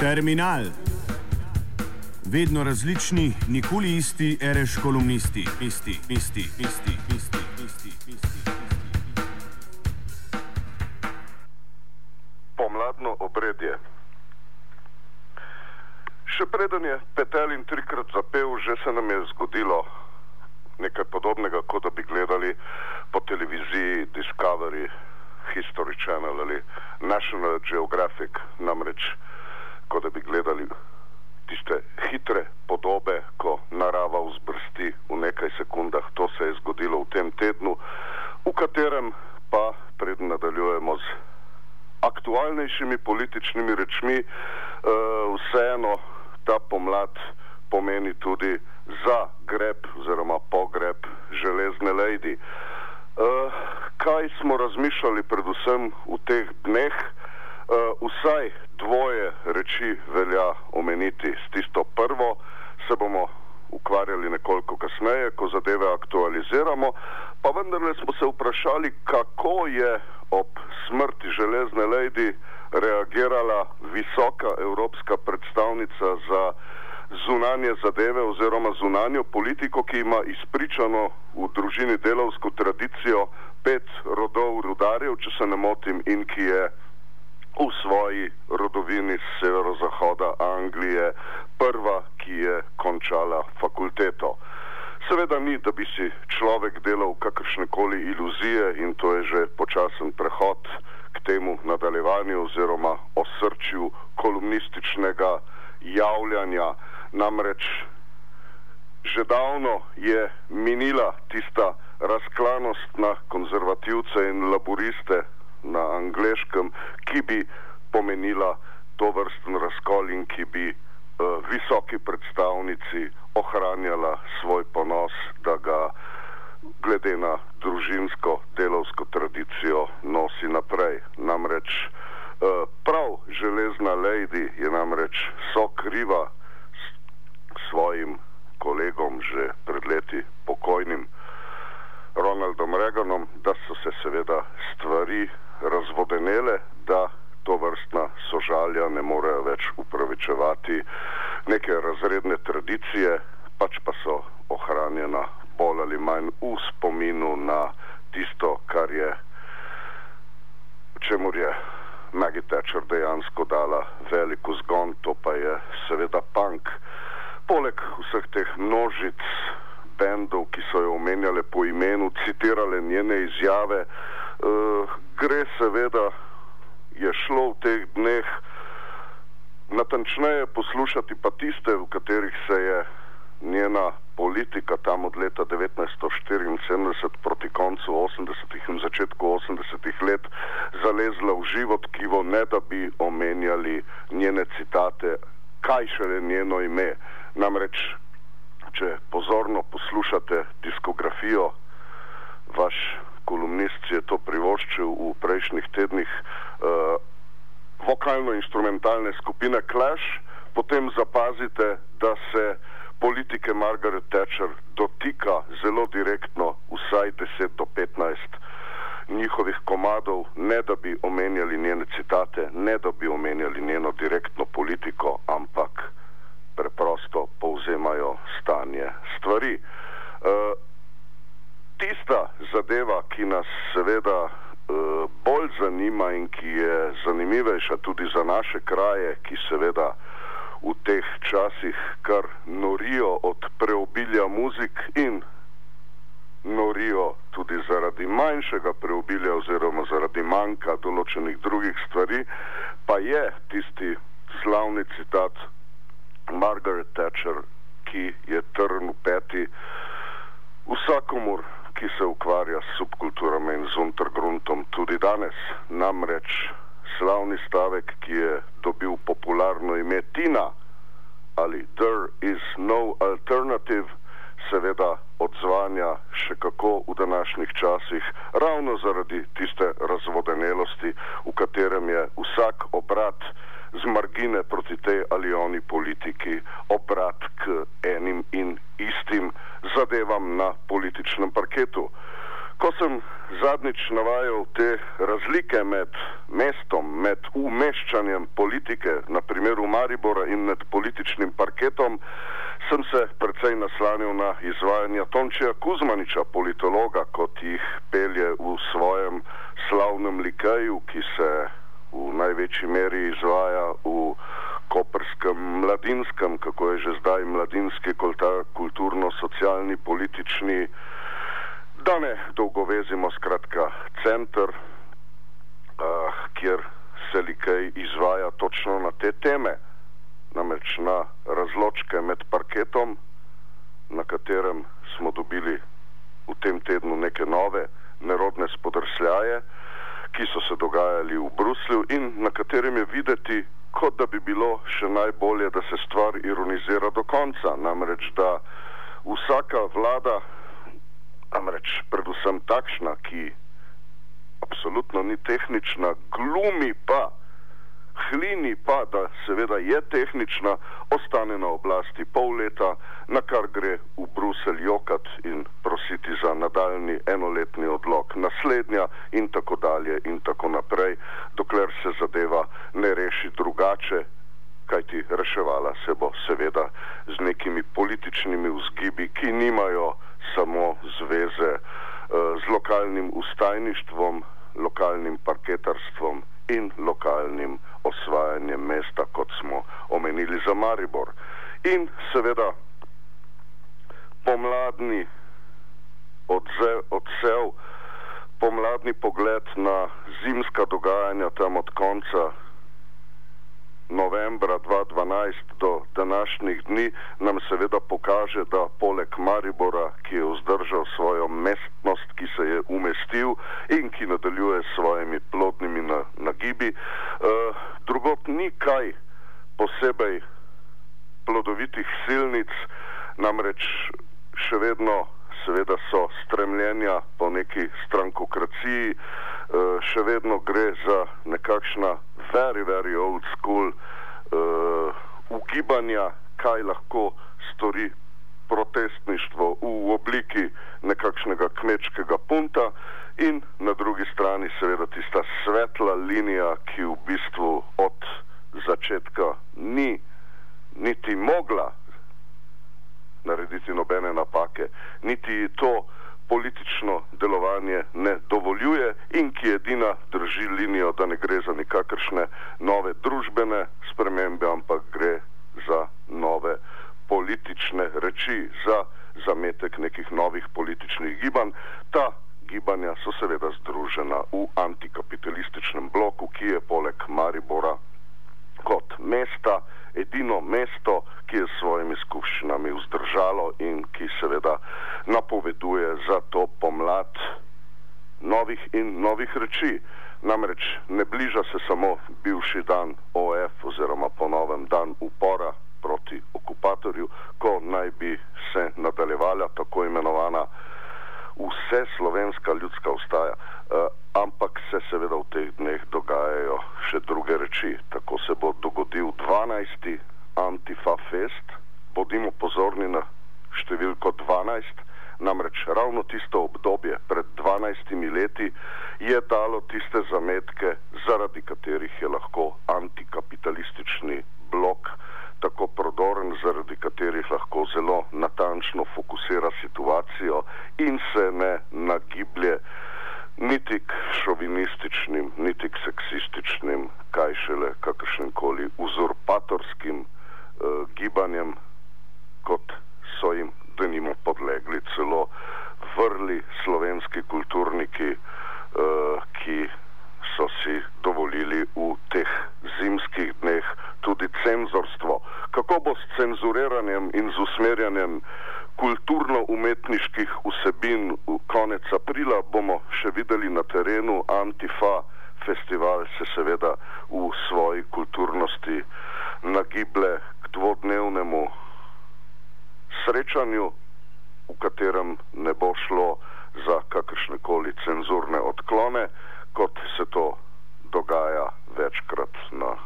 Terminal. Vedno različni, nikoli isti, reš kolumnisti, isti, isti, isti, isti, isti, isti. Pomladno obredje. Še preden je Petelin trikrat zapel, že se nam je zgodilo nekaj podobnega, kot da bi gledali po televiziji Discovery, History Channel ali National Geographic, namreč kot da bi gledali tiste hitre podobe, ko narava vzbrsti v nekaj sekundah. To se je zgodilo v tem tednu, v katerem pa pred nadaljujemo z aktualnejšimi političnimi rečmi, uh, vseeno ta pomlad pomeni tudi za greb oziroma pogreb železne lady. Uh, kaj smo razmišljali predvsem v teh dneh? Uh, vsaj dvoje reči velja omeniti. S tisto prvo se bomo ukvarjali nekoliko kasneje, ko zadeve aktualiziramo, pa vendarle smo se vprašali, kako je ob smrti železne lady reagirala visoka evropska predstavnica za zunanje zadeve oziroma zunanjo politiko, ki ima izpričano v družini delovsko tradicijo pet rodov rudarjev, če se ne motim, in ki je v svoji rodovini z severozahoda Anglije prva, ki je končala fakulteto. Seveda ni, da bi si človek delal kakršne koli iluzije in to je že počasen prehod k temu nadaljevanju oziroma osrčju kolumnističnega javljanja. Namreč že davno je minila tista razklanost na konzervativce in laboriste na angleškem, ki bi pomenila to vrsten razkol in ki bi uh, visoki predstavnici ohranjala svoj ponos, da ga glede na družinsko delovsko tradicijo nosi naprej. Namreč uh, prav železna lady je namreč so kriva s svojim kolegom že pred leti pokojnim Ronaldom Reaganom, da so se seveda stvari razvodenele, da to vrstna sožalja ne morejo več upravičevati neke razredne tradicije, pač pa so ohranjena bolj ali manj v spominu na tisto, kar je, čemu je Maggie Thatcher dejansko dala veliko zgon, to pa je seveda punk. Poleg vseh teh množic bendov, ki so jo omenjale po imenu, citirale njene izjave, gre seveda, je šlo v teh dneh natančneje poslušati pa tiste, v katerih se je njena politika tam od leta 1974 proti koncu 80. in začetku 80. let zalezla v živo tkivo, ne da bi omenjali njene citate, kaj šele njeno ime. Namreč, če pozorno poslušate diskografijo, vaš kolumnist je to privoščil v prejšnjih tednih uh, vokalno-instrumentalne skupine Clash, potem zapazite, da se politike Margaret Thatcher dotika zelo direktno vsaj 10 do 15 njihovih komadov, ne da bi omenjali njene citate, ne da bi omenjali njeno direktno politiko, ampak preprosto povzemajo stanje stvari. Uh, tista zadeva, ki nas seveda uh, bolj zanima in ki je zanimivejša tudi za naše kraje, ki seveda v teh časih kar norijo od preobilja muzik in norijo tudi zaradi manjšega preobilja oziroma zaradi manjka določenih drugih stvari, pa je tisti slavni citat Margaret Thatcher, ki je trn v peti vsakomur, ki se ukvarja s subkulturami in z untergruntom tudi danes. Namreč slavni stavek, ki je dobil popularno ime Tina ali There is no alternative, seveda odzvanja še kako v današnjih časih, ravno zaradi tiste razvodenelosti, v katerem je vsak obrat z margine proti tej ali oni politiki obrat k enim in istim zadevam na političnem parketu. Ko sem zadnjič navajal te razlike med mestom, med umeščanjem politike, na primeru Maribora in med političnim parketom, sem se precej naslanil na izvajanja Tončija Kuzmaniča, politologa, kot jih pelje v svojem slavnem likaju, ki se v največji meri izvaja v koprskem mladinskem, kako je že zdaj mladinski kulturno-socialni politični, da ne dolgo vezimo, skratka, center, uh, kjer se likaj izvaja točno na te teme, namreč na razločke med parketom, na katerem smo dobili v tem tednu neke nove nerodne spodrsljaje, ki so se dogajali v Bruslju in na katerem je videti, kot da bi bilo še najbolje, da se stvar ironizira do konca. Namreč, da vsaka vlada, namreč predvsem takšna, ki absolutno ni tehnična, glumi pa hlini pa, da seveda je tehnična, ostane na oblasti pol leta, na kar gre v Bruselj jokat in prositi za nadaljni enoletni odlog, naslednja in tako dalje in tako naprej, dokler se zadeva ne reši drugače, kajti reševala se bo seveda z nekimi političnimi vzgibi, ki nimajo samo zveze uh, z lokalnim ustajništvom, lokalnim parketarstvom in lokalnim osvajanjem mesta, kot smo omenili za Maribor. In seveda pomladni odzev, odsev, pomladni pogled na zimska dogajanja tam od konca novembra 2012 do današnjih dni nam seveda pokaže, da poleg Maribora, ki je vzdržal svojo mestnost, ki se je umestil in ki nadaljuje s svojimi plodnimi nagibi, uh, drugot ni kaj posebej plodovitih silnic, namreč še vedno seveda so stremljenja po neki strankokraciji, uh, še vedno gre za nekakšna very, very old school uh, ugibanja, kaj lahko stori protestništvo v obliki nekakšnega kmečkega punta in na drugi strani seveda tista svetla linija, ki v bistvu od začetka ni niti mogla narediti nobene napake, niti to politično delovanje ne dovoljuje in ki edina drži linijo, da ne gre za nikakršne nove družbene spremembe, ampak gre za nove politične reči, za zametek nekih novih političnih gibanj. Ta gibanja so seveda združena v antikapitalističnem bloku, ki je poleg Maribora kot mesta edino mesto, ki je s svojimi skupščinami vzdržalo in napoveduje za to pomlad novih in novih reči. Namreč ne bliža se samo bivši dan OF oziroma ponovem dan upora proti okupatorju, ko naj bi se nadaljevala tako imenovana vse slovenska ljudska ustaja. Uh, ampak se seveda v teh dneh dogajajo še druge reči. Tako se bo dogodil 12. Antifa Fest, bodimo pozorni na številko 12, namreč ravno tisto obdobje pred 12 leti je dalo tiste zametke, zaradi katerih je lahko antikapitalistični blok tako prodoren, zaradi katerih lahko zelo natančno fokusira situacijo in se ne nagiblje niti k šovinističnim, niti k seksističnim, kaj šele kakršnim koli uzurpatorskim uh, gibanjem, kot so jim denimo podlegli celo vrli slovenski kulturniki, uh, ki so si dovolili v teh zimskih dneh tudi cenzorstvo. Kako bo s cenzuriranjem in z usmerjanjem kulturno-umetniških vsebin v konec aprila, bomo še videli na terenu Antifa. Festival se seveda v svoji kulturnosti srečanju, v katerem ne bo šlo za kakršne koli cenzurne odklone, kot se to dogaja večkrat na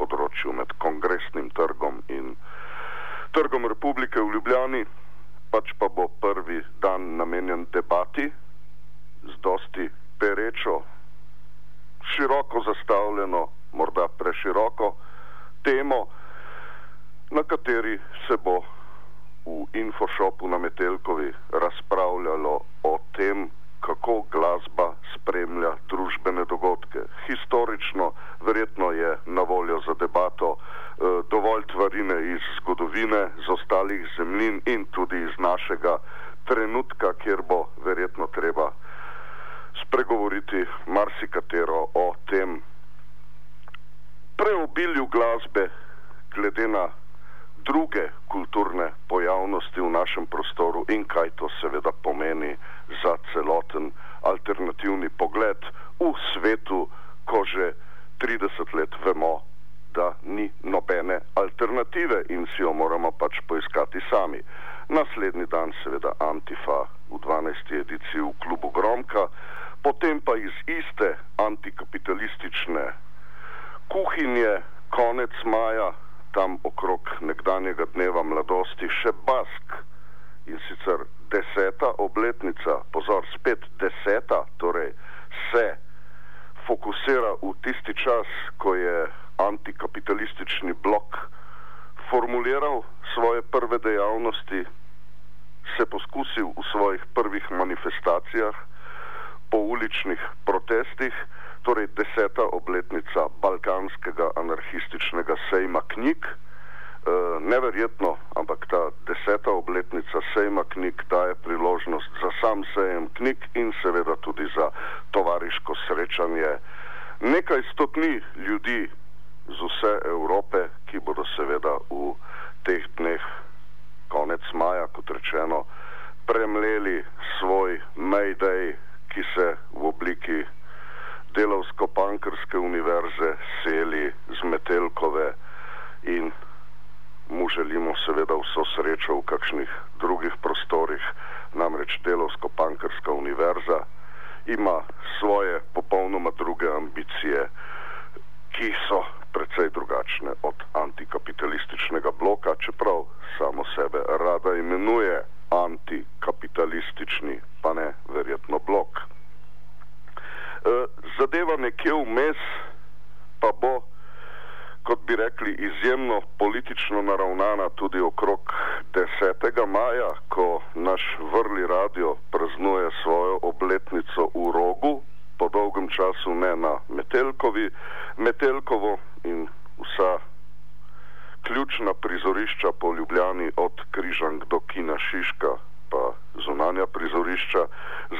področju med kongresnim trgom in trgom Republike v Ljubljani, pač pa bo prvi dan namenjen debati z dosti perečo široko zastavljeno, morda preširoko temo, na kateri se bo v Infoshopu na Metelkovi razpravljalo o tem, kako glasba spremlja družbene dogodke. Historično, verjetno je na voljo za debato eh, dovolj tvarine iz zgodovine, z ostalih zemljin in tudi iz našega trenutka, kjer bo verjetno treba spregovoriti marsikatero o tem preobilju glasbe, glede na druge kulturne pojavnosti v našem prostoru in kaj to seveda pomeni za celoten alternativni pogled v svetu, ko že 30 let vemo, da ni nobene alternative in si jo moramo pač poiskati sami. Naslednji dan seveda Antifa v 12. ediciji v klubu Gromka, potem pa iz iste antikapitalistične kuhinje konec maja, tam okrog nekdanjega dneva mladosti, še Bask. In sicer deseta obletnica, pozor, spet deseta, torej se fokusira v tisti čas, ko je antikapitalistični blok formuliral svoje prve dejavnosti, se poskusil v svojih prvih manifestacijah, po uličnih protestih, torej deseta obletnica balkanskega anarhističnega sejma knjig. E, neverjetno, ampak ta deseta obletnica sejma knjig daje priložnost za sam sejem knjig in seveda tudi za tovariško srečanje nekaj stotni ljudi z vse Evrope, ki bodo seveda v teh dneh, konec maja, kot rečeno, premleli svoj Mayday ki se v obliki delovsko-pankrske univerze seli z Metelkove in mu želimo seveda vso srečo v kakšnih drugih prostorih, namreč delovsko-pankrska univerza ima svoje popolnoma druge ambicije, ki so precej drugačne od antikapitalističnega bloka, čeprav samo sebe rada imenuje antikapitalistični, pa ne verjetno blok. E, zadeva nekje vmes pa bo, kot bi rekli, izjemno politično naravnana tudi okrog 10. maja, ko naš vrli radio praznuje svojo obletnico v rogu, po dolgem času ne na Metelkovi, Metelkovo in vsa ključna prizorišča po Ljubljani od Križank do Kina Šiška, zunanja prizorišča,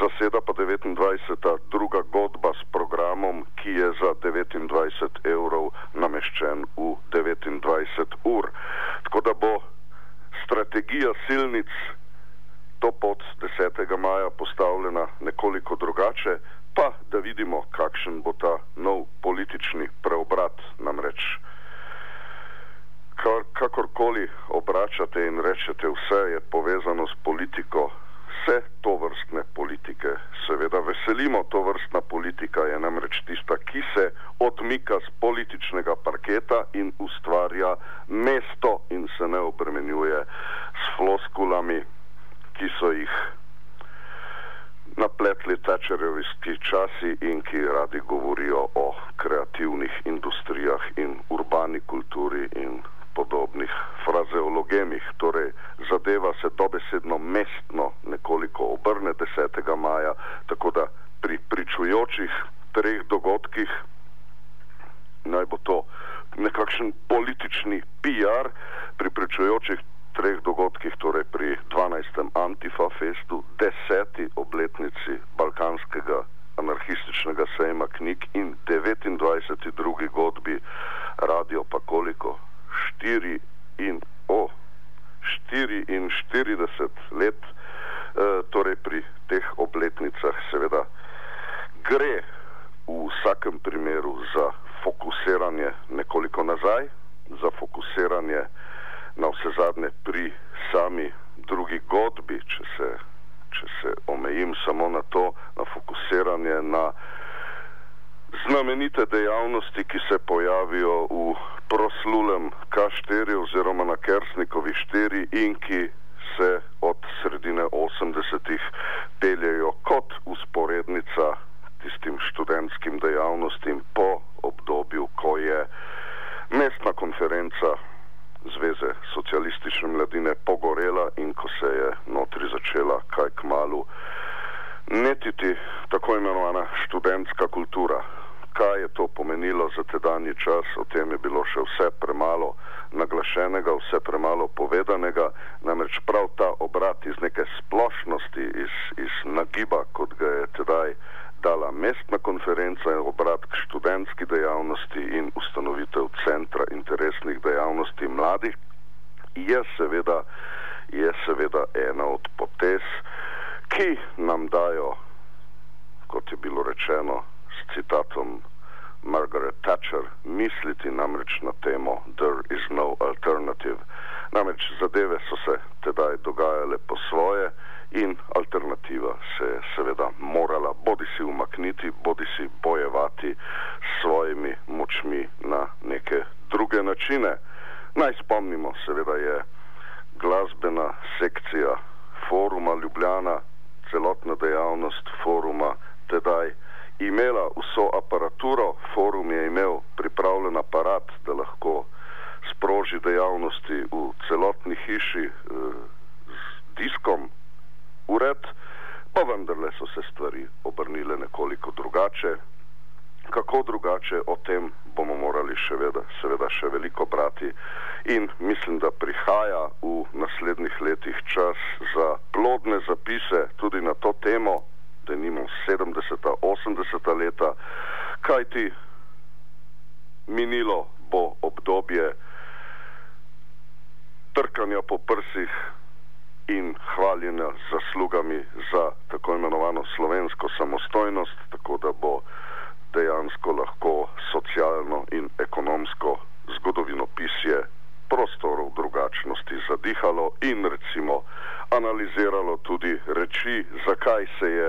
zaseda pa 29. druga godba s programom, ki je za 29 evrov nameščen v 29 ur. Tako da bo strategija silnic to pod 10. maja postavljena nekoliko drugače, pa da vidimo, kakšen bo ta nov politični preobrat namreč kar, kakorkoli obračate in rečete, vse je povezano s politiko, vse to vrstne politike. Seveda veselimo, to vrstna politika je namreč tista, ki se odmika z političnega parketa in ustvarja mesto in se ne obremenjuje s floskulami, ki so jih napletli tačerjevski časi in ki radi govorijo o kreativnih industrijah in urbani kulturi in podobnih frazeologemih, torej zadeva se dobesedno mestno nekoliko obrne 10. maja, tako da pri pričujočih treh dogodkih naj bo to nekakšen politični PR, pri pričujočih treh dogodkih, torej pri 12. Antifa festu, deseti obletnici balkanskega anarhističnega sejma knjig in 29. drugi godbi radio pa koliko 4 in o 44 let, e, torej pri teh obletnicah, seveda gre v vsakem primeru za fokusiranje nekoliko nazaj, za fokusiranje na vse zadnje pri sami drugi godbi, če se, če se omejim samo na to, na fokusiranje na znamenite dejavnosti, ki se pojavijo v proslulem K4 oziroma na Kersnikovi 4 in ki se od sredine 80-ih peljejo kot usporednica tistim študentskim dejavnostim po obdobju, ko je mestna konferenca Zveze socialistične mladine pogorela in ko se je notri začela kaj k malu netiti tako imenovana študentska kultura. Kaj je to pomenilo za tedanji čas, o tem je bilo še vse premalo naglašenega, vse premalo povedanega, namreč prav ta obrat iz neke splošnosti, iz, iz nagiba, kot ga je tedaj dala mestna konferenca in obrat k študentski dejavnosti in ustanovitev centra interesnih dejavnosti mladih, je seveda, je seveda ena od potez, ki nam dajo, kot je bilo rečeno s citatom Margaret Thatcher, misliti namreč na temo There is no alternative. Namreč zadeve so se tedaj dogajale po svoje in alternativa se je seveda morala bodi si umakniti, bodi si bojevati s svojimi močmi na neke druge načine. Naj spomnimo, seveda je glasbena sekcija foruma Ljubljana, celotna dejavnost foruma tedaj imela vso aparaturo, forum je imel pripravljen aparat, da lahko sproži dejavnosti v celotni hiši eh, z diskom, ured, pa vendarle so se stvari obrnile nekoliko drugače. Kako drugače, o tem bomo morali še veda, seveda še veliko brati in mislim, da prihaja v naslednjih letih čas za plodne zapise tudi na to temo, da nimo 70. 80. leta, kajti minilo bo obdobje trkanja po prsih in hvaljenja z zaslugami za tako imenovano slovensko samostojnost, tako da bo dejansko lahko socialno in ekonomsko zgodovinopisje prostorov drugačnosti zadihalo in recimo analiziralo tudi reči, zakaj se je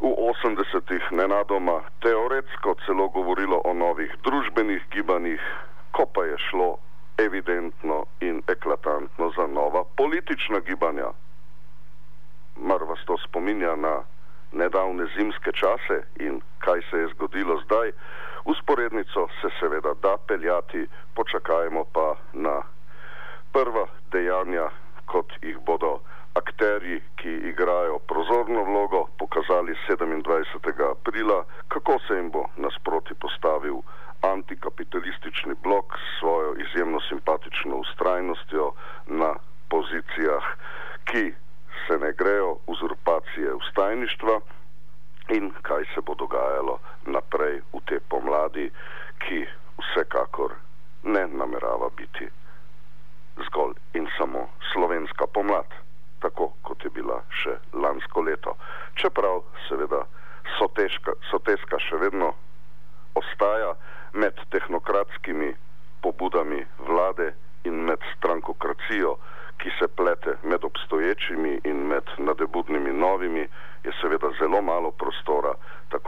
v 80-ih nenadoma teoretsko celo govorilo o novih družbenih gibanjih, ko pa je šlo evidentno in eklatantno za nova politična gibanja. Mar vas to spominja na nedavne zimske čase in kaj se je zgodilo zdaj? Usporednico se seveda da peljati, počakajmo pa na prva dejanja, kot jih bodo akteri, ki igrajo prozorno vlogo, pokazali 27. aprila, kako se jim bo nasproti postavil antikapitalistični blok s svojo izjemno simpatično ustrajnostjo na pozicijah, ki se ne grejo uzurpacije ustajništva in kaj se bo dogajalo naprej v te pomladi, ki vsekakor ne namerava biti zgolj in samo slovenska pomlad, tako kot je bila še lansko leto. Čeprav seveda soteska še vedno ostaja, med tehnokratskimi pobudami vlade in med strankokracijo, ki se plete med obstoječimi in med nadebudnimi novimi, je seveda zelo malo prostora, tako